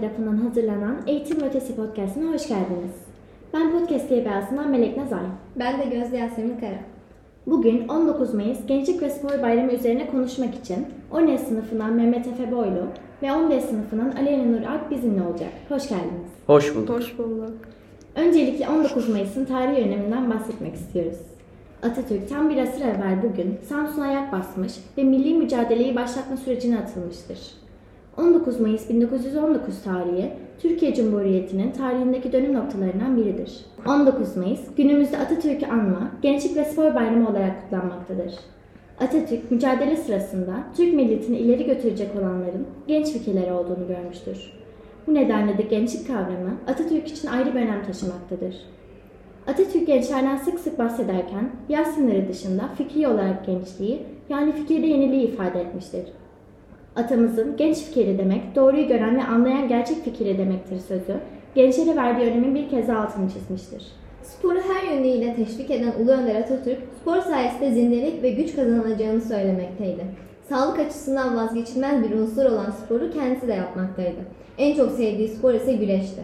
tarafından hazırlanan Eğitim ve Ötesi Podcast'ına hoş geldiniz. Ben Podcast TBA'sından Melek Nazay. Ben de Gözde Yasemin Kara. Bugün 19 Mayıs Gençlik ve Spor Bayramı üzerine konuşmak için 10 sınıfından Mehmet Efe Boylu ve 10 sınıfından Aleyna Nur Alp bizimle olacak. Hoş geldiniz. Hoş bulduk. Hoş bulduk. Öncelikle 19 Mayıs'ın tarihi öneminden bahsetmek istiyoruz. Atatürk tam bir asır evvel bugün Samsun'a ayak basmış ve milli mücadeleyi başlatma sürecine atılmıştır. 19 Mayıs 1919 tarihi Türkiye Cumhuriyeti'nin tarihindeki dönüm noktalarından biridir. 19 Mayıs günümüzde Atatürk'ü anma, Gençlik ve Spor Bayramı olarak kutlanmaktadır. Atatürk mücadele sırasında Türk milletini ileri götürecek olanların genç fikirleri olduğunu görmüştür. Bu nedenle de gençlik kavramı Atatürk için ayrı bir önem taşımaktadır. Atatürk gençlerden sık sık bahsederken yaş sınırı dışında fikri olarak gençliği yani fikirde yeniliği ifade etmiştir. Atamızın genç fikri demek, doğruyu gören ve anlayan gerçek fikri demektir sözü, gençlere verdiği önemin bir kez daha altını çizmiştir. Sporu her yönüyle teşvik eden Ulu Önder Atatürk, spor sayesinde zindelik ve güç kazanılacağını söylemekteydi. Sağlık açısından vazgeçilmez bir unsur olan sporu kendisi de yapmaktaydı. En çok sevdiği spor ise güreşti.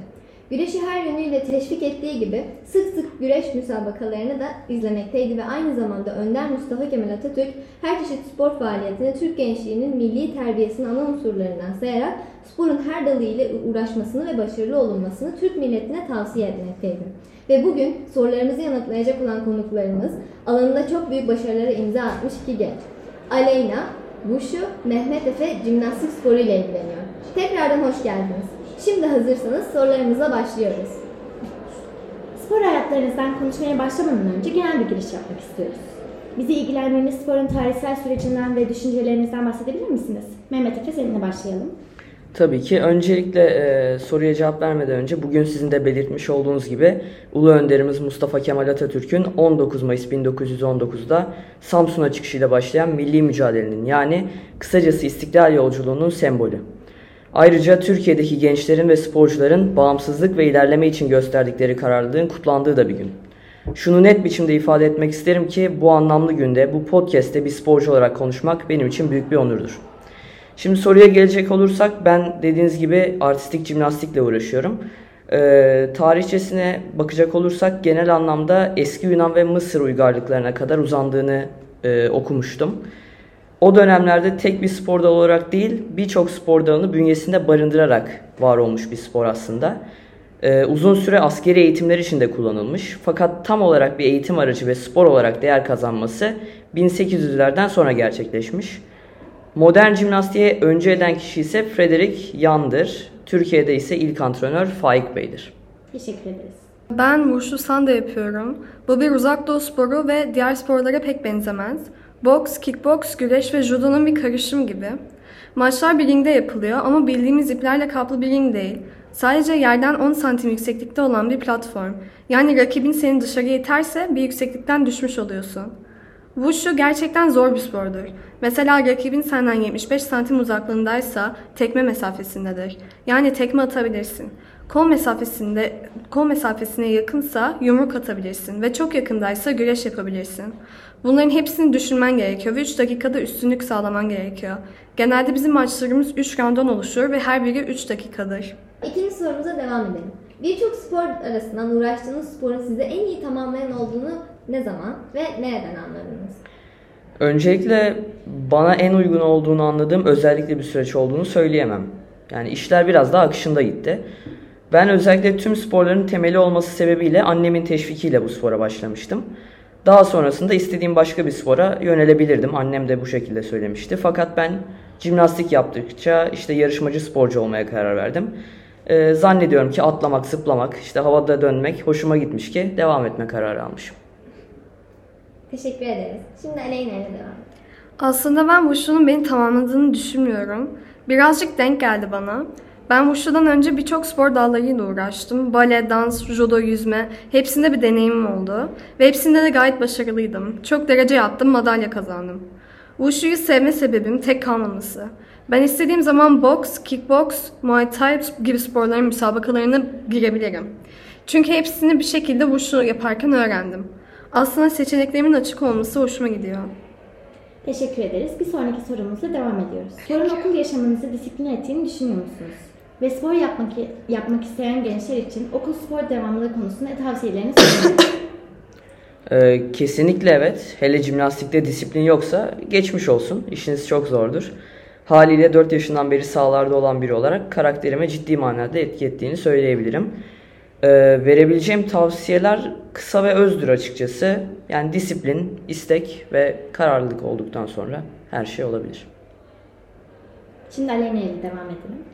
Güreşi her yönüyle teşvik ettiği gibi sık sık güreş müsabakalarını da izlemekteydi ve aynı zamanda Önder Mustafa Kemal Atatürk her çeşit spor faaliyetini Türk gençliğinin milli terbiyesinin ana unsurlarından sayarak sporun her dalı ile uğraşmasını ve başarılı olunmasını Türk milletine tavsiye etmekteydi. Ve bugün sorularımızı yanıtlayacak olan konuklarımız alanında çok büyük başarılara imza atmış iki genç. Aleyna, Wushu, Mehmet Efe jimnastik sporu ile ilgileniyor. Tekrardan hoş geldiniz. Şimdi hazırsanız sorularımıza başlıyoruz. Spor hayatlarınızdan konuşmaya başlamadan önce genel bir giriş yapmak istiyoruz. Bizi ilgilendiğiniz sporun tarihsel sürecinden ve düşüncelerinizden bahsedebilir misiniz? Mehmet Efe seninle başlayalım. Tabii ki. Öncelikle e, soruya cevap vermeden önce bugün sizin de belirtmiş olduğunuz gibi Ulu Önderimiz Mustafa Kemal Atatürk'ün 19 Mayıs 1919'da Samsun'a çıkışıyla başlayan milli mücadelenin yani kısacası İstiklal Yolculuğu'nun sembolü. Ayrıca Türkiye'deki gençlerin ve sporcuların bağımsızlık ve ilerleme için gösterdikleri kararlılığın kutlandığı da bir gün. Şunu net biçimde ifade etmek isterim ki bu anlamlı günde bu podcast'te bir sporcu olarak konuşmak benim için büyük bir onurdur. Şimdi soruya gelecek olursak ben dediğiniz gibi artistik jimnastikle uğraşıyorum. Ee, tarihçesine bakacak olursak genel anlamda eski Yunan ve Mısır uygarlıklarına kadar uzandığını e, okumuştum. O dönemlerde tek bir spor dalı olarak değil birçok spor dalını bünyesinde barındırarak var olmuş bir spor aslında. Ee, uzun süre askeri eğitimler için de kullanılmış. Fakat tam olarak bir eğitim aracı ve spor olarak değer kazanması 1800'lerden sonra gerçekleşmiş. Modern jimnastiğe önce eden kişi ise Frederick Yan'dır. Türkiye'de ise ilk antrenör Faik Bey'dir. Teşekkür ederiz. Ben Wushu Sanda yapıyorum. Bu bir uzak doğu sporu ve diğer sporlara pek benzemez. Boks, kickboks, güreş ve judo'nun bir karışım gibi. Maçlar bir ringde yapılıyor ama bildiğimiz iplerle kaplı bir ring değil. Sadece yerden 10 santim yükseklikte olan bir platform. Yani rakibin seni dışarıya iterse bir yükseklikten düşmüş oluyorsun. Wushu gerçekten zor bir spordur. Mesela rakibin senden 75 santim uzaklığındaysa tekme mesafesindedir. Yani tekme atabilirsin. Kol mesafesinde kol mesafesine yakınsa yumruk atabilirsin ve çok yakındaysa güreş yapabilirsin. Bunların hepsini düşünmen gerekiyor ve 3 dakikada üstünlük sağlaman gerekiyor. Genelde bizim maçlarımız 3 rounddan oluşur ve her biri 3 dakikadır. İkinci sorumuza devam edelim. Birçok spor arasından uğraştığınız sporun size en iyi tamamlayan olduğunu ne zaman ve nereden anladınız? Öncelikle bana en uygun olduğunu anladığım özellikle bir süreç olduğunu söyleyemem. Yani işler biraz daha akışında gitti. Ben özellikle tüm sporların temeli olması sebebiyle annemin teşvikiyle bu spora başlamıştım. Daha sonrasında istediğim başka bir spora yönelebilirdim. Annem de bu şekilde söylemişti. Fakat ben jimnastik yaptıkça işte yarışmacı sporcu olmaya karar verdim. Ee, zannediyorum ki atlamak, zıplamak, işte havada dönmek hoşuma gitmiş ki devam etme kararı almışım. Teşekkür ederiz. Şimdi Aleyna ile devam edelim. Aslında ben Wushu'nun beni tamamladığını düşünmüyorum. Birazcık denk geldi bana. Ben Wushu'dan önce birçok spor dallarıyla uğraştım. Bale, dans, judo, yüzme hepsinde bir deneyimim oldu. Ve hepsinde de gayet başarılıydım. Çok derece yaptım, madalya kazandım. Wushu'yu sevme sebebim tek kalmaması. Ben istediğim zaman boks, kickboks, muay thai gibi sporların müsabakalarına girebilirim. Çünkü hepsini bir şekilde Wushu yaparken öğrendim. Aslında seçeneklerimin açık olması hoşuma gidiyor. Teşekkür ederiz. Bir sonraki sorumuzla devam ediyoruz. Sorun okul yaşamınızı disipline ettiğini düşünüyor musunuz? Ve spor yapmak, yapmak isteyen gençler için okul spor devamlılığı konusunda tavsiyelerini sorun. Ee, kesinlikle evet. Hele jimnastikte disiplin yoksa geçmiş olsun. İşiniz çok zordur. Haliyle 4 yaşından beri sahalarda olan biri olarak karakterime ciddi manada etki ettiğini söyleyebilirim. Ee, verebileceğim tavsiyeler kısa ve özdür açıkçası. Yani disiplin, istek ve kararlılık olduktan sonra her şey olabilir. Şimdi Aleyna ile devam edelim.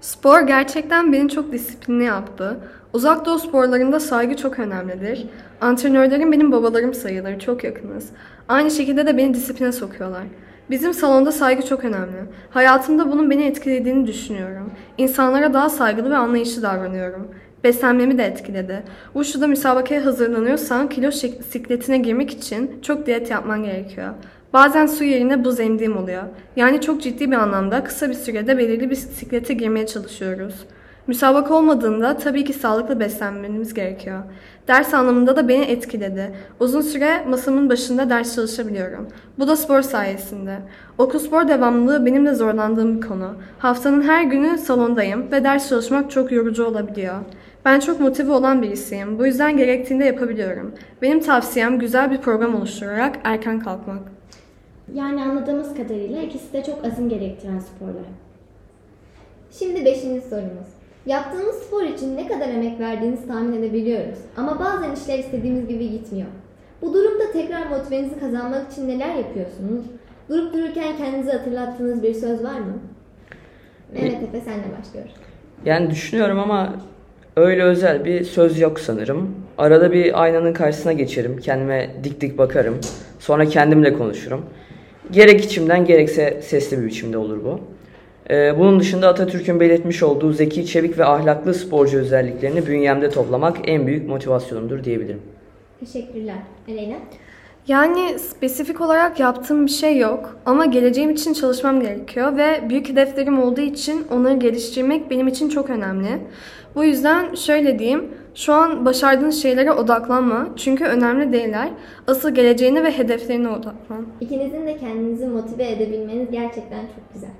Spor gerçekten beni çok disiplinli yaptı. Uzak doğu sporlarında saygı çok önemlidir. Antrenörlerim benim babalarım sayılır, çok yakınız. Aynı şekilde de beni disipline sokuyorlar. Bizim salonda saygı çok önemli. Hayatımda bunun beni etkilediğini düşünüyorum. İnsanlara daha saygılı ve anlayışlı davranıyorum. Beslenmemi de etkiledi. Wushu'da müsabakaya hazırlanıyorsan kilo sikletine girmek için çok diyet yapman gerekiyor. Bazen su yerine buz emdiğim oluyor. Yani çok ciddi bir anlamda kısa bir sürede belirli bir siklete girmeye çalışıyoruz. Müsabaka olmadığında tabii ki sağlıklı beslenmemiz gerekiyor. Ders anlamında da beni etkiledi. Uzun süre masamın başında ders çalışabiliyorum. Bu da spor sayesinde. Okul spor devamlılığı benim de zorlandığım bir konu. Haftanın her günü salondayım ve ders çalışmak çok yorucu olabiliyor. Ben çok motive olan birisiyim. Bu yüzden gerektiğinde yapabiliyorum. Benim tavsiyem güzel bir program oluşturarak erken kalkmak. Yani anladığımız kadarıyla ikisi de çok azim gerektiren sporlar. Şimdi beşinci sorumuz. Yaptığımız spor için ne kadar emek verdiğinizi tahmin edebiliyoruz. Ama bazen işler istediğimiz gibi gitmiyor. Bu durumda tekrar motivenizi kazanmak için neler yapıyorsunuz? Durup dururken kendinizi hatırlattığınız bir söz var mı? Mehmet Efe senle başlıyoruz. Yani düşünüyorum ama öyle özel bir söz yok sanırım. Arada bir aynanın karşısına geçerim. Kendime dik dik bakarım. Sonra kendimle konuşurum. Gerek içimden gerekse sesli bir biçimde olur bu. Ee, bunun dışında Atatürk'ün belirtmiş olduğu zeki, çevik ve ahlaklı sporcu özelliklerini bünyemde toplamak en büyük motivasyonumdur diyebilirim. Teşekkürler. Aleyna? Yani spesifik olarak yaptığım bir şey yok ama geleceğim için çalışmam gerekiyor ve büyük hedeflerim olduğu için onları geliştirmek benim için çok önemli. Bu yüzden şöyle diyeyim, şu an başardığın şeylere odaklanma çünkü önemli değiller. Asıl geleceğine ve hedeflerine odaklan. İkinizin de kendinizi motive edebilmeniz gerçekten çok güzel.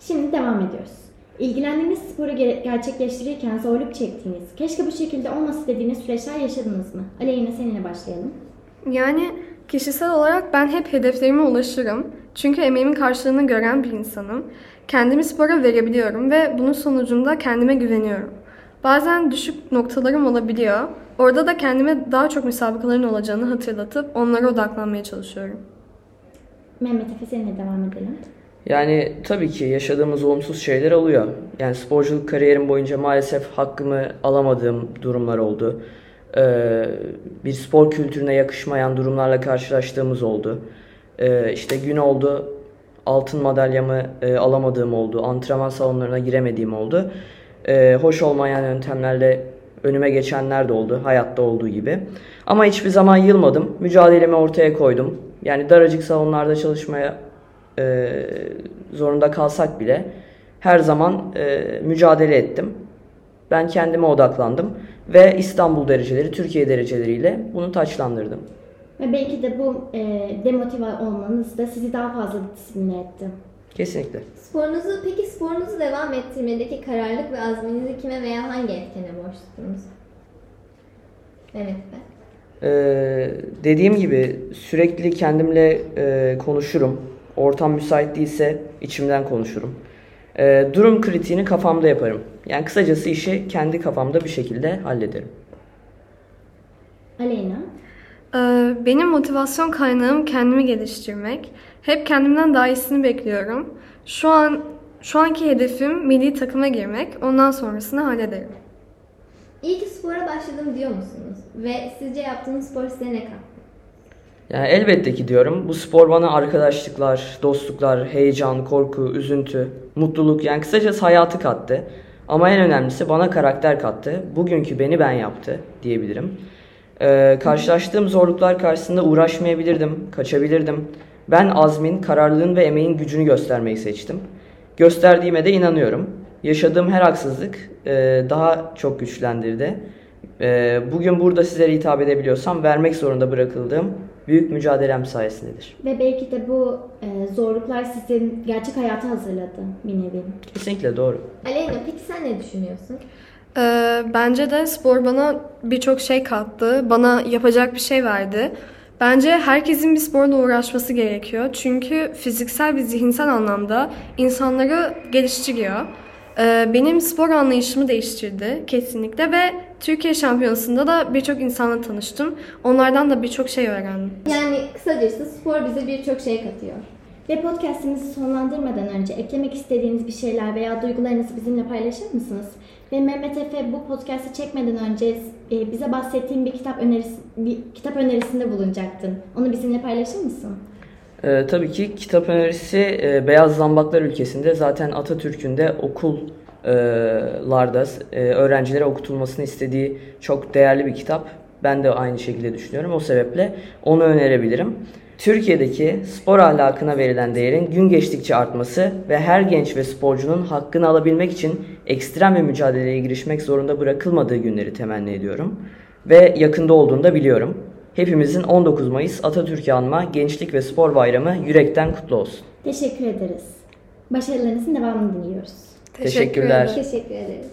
Şimdi devam ediyoruz. İlgilendiğiniz sporu ge- gerçekleştirirken zorluk çektiğiniz, keşke bu şekilde olması dediğiniz süreçler yaşadınız mı? Aleyna seninle başlayalım. Yani kişisel olarak ben hep hedeflerime ulaşırım. Çünkü emeğimin karşılığını gören bir insanım. Kendimi spora verebiliyorum ve bunun sonucunda kendime güveniyorum. Bazen düşük noktalarım olabiliyor. Orada da kendime daha çok müsabakaların olacağını hatırlatıp onlara odaklanmaya çalışıyorum. Mehmet Efe seninle devam edelim. Yani tabii ki yaşadığımız olumsuz şeyler oluyor. Yani sporculuk kariyerim boyunca maalesef hakkımı alamadığım durumlar oldu. Ee, bir spor kültürüne yakışmayan durumlarla karşılaştığımız oldu. Ee, işte gün oldu altın madalyamı e, alamadığım oldu. Antrenman salonlarına giremediğim oldu. Ee, hoş olmayan yöntemlerle önüme geçenler de oldu. Hayatta olduğu gibi. Ama hiçbir zaman yılmadım. Mücadelemi ortaya koydum. Yani daracık salonlarda çalışmaya e, zorunda kalsak bile her zaman e, mücadele ettim. Ben kendime odaklandım ve İstanbul dereceleri, Türkiye dereceleriyle bunu taçlandırdım. Ve belki de bu e, demotive olmanız da sizi daha fazla disipline etti. Kesinlikle. Sporunuzu, peki sporunuzu devam ettirmedeki kararlılık ve azminizi kime veya hangi etkene borçlusunuz? Mehmet Efe. Ee, dediğim gibi sürekli kendimle e, konuşurum. Ortam müsait değilse içimden konuşurum. Ee, durum kritiğini kafamda yaparım. Yani kısacası işi kendi kafamda bir şekilde hallederim. Aleyna, Ee, Benim motivasyon kaynağım kendimi geliştirmek. Hep kendimden daha iyisini bekliyorum. Şu an şu anki hedefim milli takıma girmek. Ondan sonrasını hallederim. İyi ki spora başladım diyor musunuz? Ve sizce yaptığınız spor size ne kattı? Yani elbette ki diyorum. Bu spor bana arkadaşlıklar, dostluklar, heyecan, korku, üzüntü, mutluluk yani kısacası hayatı kattı. Ama en önemlisi bana karakter kattı. Bugünkü beni ben yaptı diyebilirim. Ee, karşılaştığım zorluklar karşısında uğraşmayabilirdim, kaçabilirdim. Ben azmin, kararlılığın ve emeğin gücünü göstermeyi seçtim. Gösterdiğime de inanıyorum. Yaşadığım her haksızlık e, daha çok güçlendirdi. E, bugün burada sizlere hitap edebiliyorsam vermek zorunda bırakıldığım büyük mücadelem sayesindedir. Ve belki de bu e, zorluklar sizin gerçek hayata hazırladı bir nevi. Kesinlikle doğru. Aleyna peki sen ne düşünüyorsun? Ee, bence de spor bana birçok şey kattı. Bana yapacak bir şey verdi. Bence herkesin bir sporla uğraşması gerekiyor. Çünkü fiziksel ve zihinsel anlamda insanları geliştiriyor. Ee, benim spor anlayışımı değiştirdi kesinlikle ve Türkiye Şampiyonası'nda da birçok insanla tanıştım. Onlardan da birçok şey öğrendim. Yani kısacası spor bize birçok şey katıyor. Ve podcastimizi sonlandırmadan önce eklemek istediğiniz bir şeyler veya duygularınızı bizimle paylaşır mısınız? Ve Mehmet Efe bu podcast'i çekmeden önce e, bize bahsettiğin bir kitap önerisi bir kitap önerisinde bulunacaktın. Onu bizimle paylaşır mısın? Ee, tabii ki kitap önerisi e, Beyaz Zambaklar ülkesinde zaten Atatürk'ün de okullarda e, öğrencilere okutulmasını istediği çok değerli bir kitap. Ben de aynı şekilde düşünüyorum. O sebeple onu önerebilirim. Türkiye'deki spor ahlakına verilen değerin gün geçtikçe artması ve her genç ve sporcunun hakkını alabilmek için ekstrem bir mücadeleye girişmek zorunda bırakılmadığı günleri temenni ediyorum. Ve yakında olduğunu da biliyorum. Hepimizin 19 Mayıs Atatürk'ü anma Gençlik ve Spor Bayramı yürekten kutlu olsun. Teşekkür ederiz. Başarılarınızın devamını diliyoruz. Teşekkürler. Teşekkür ederiz.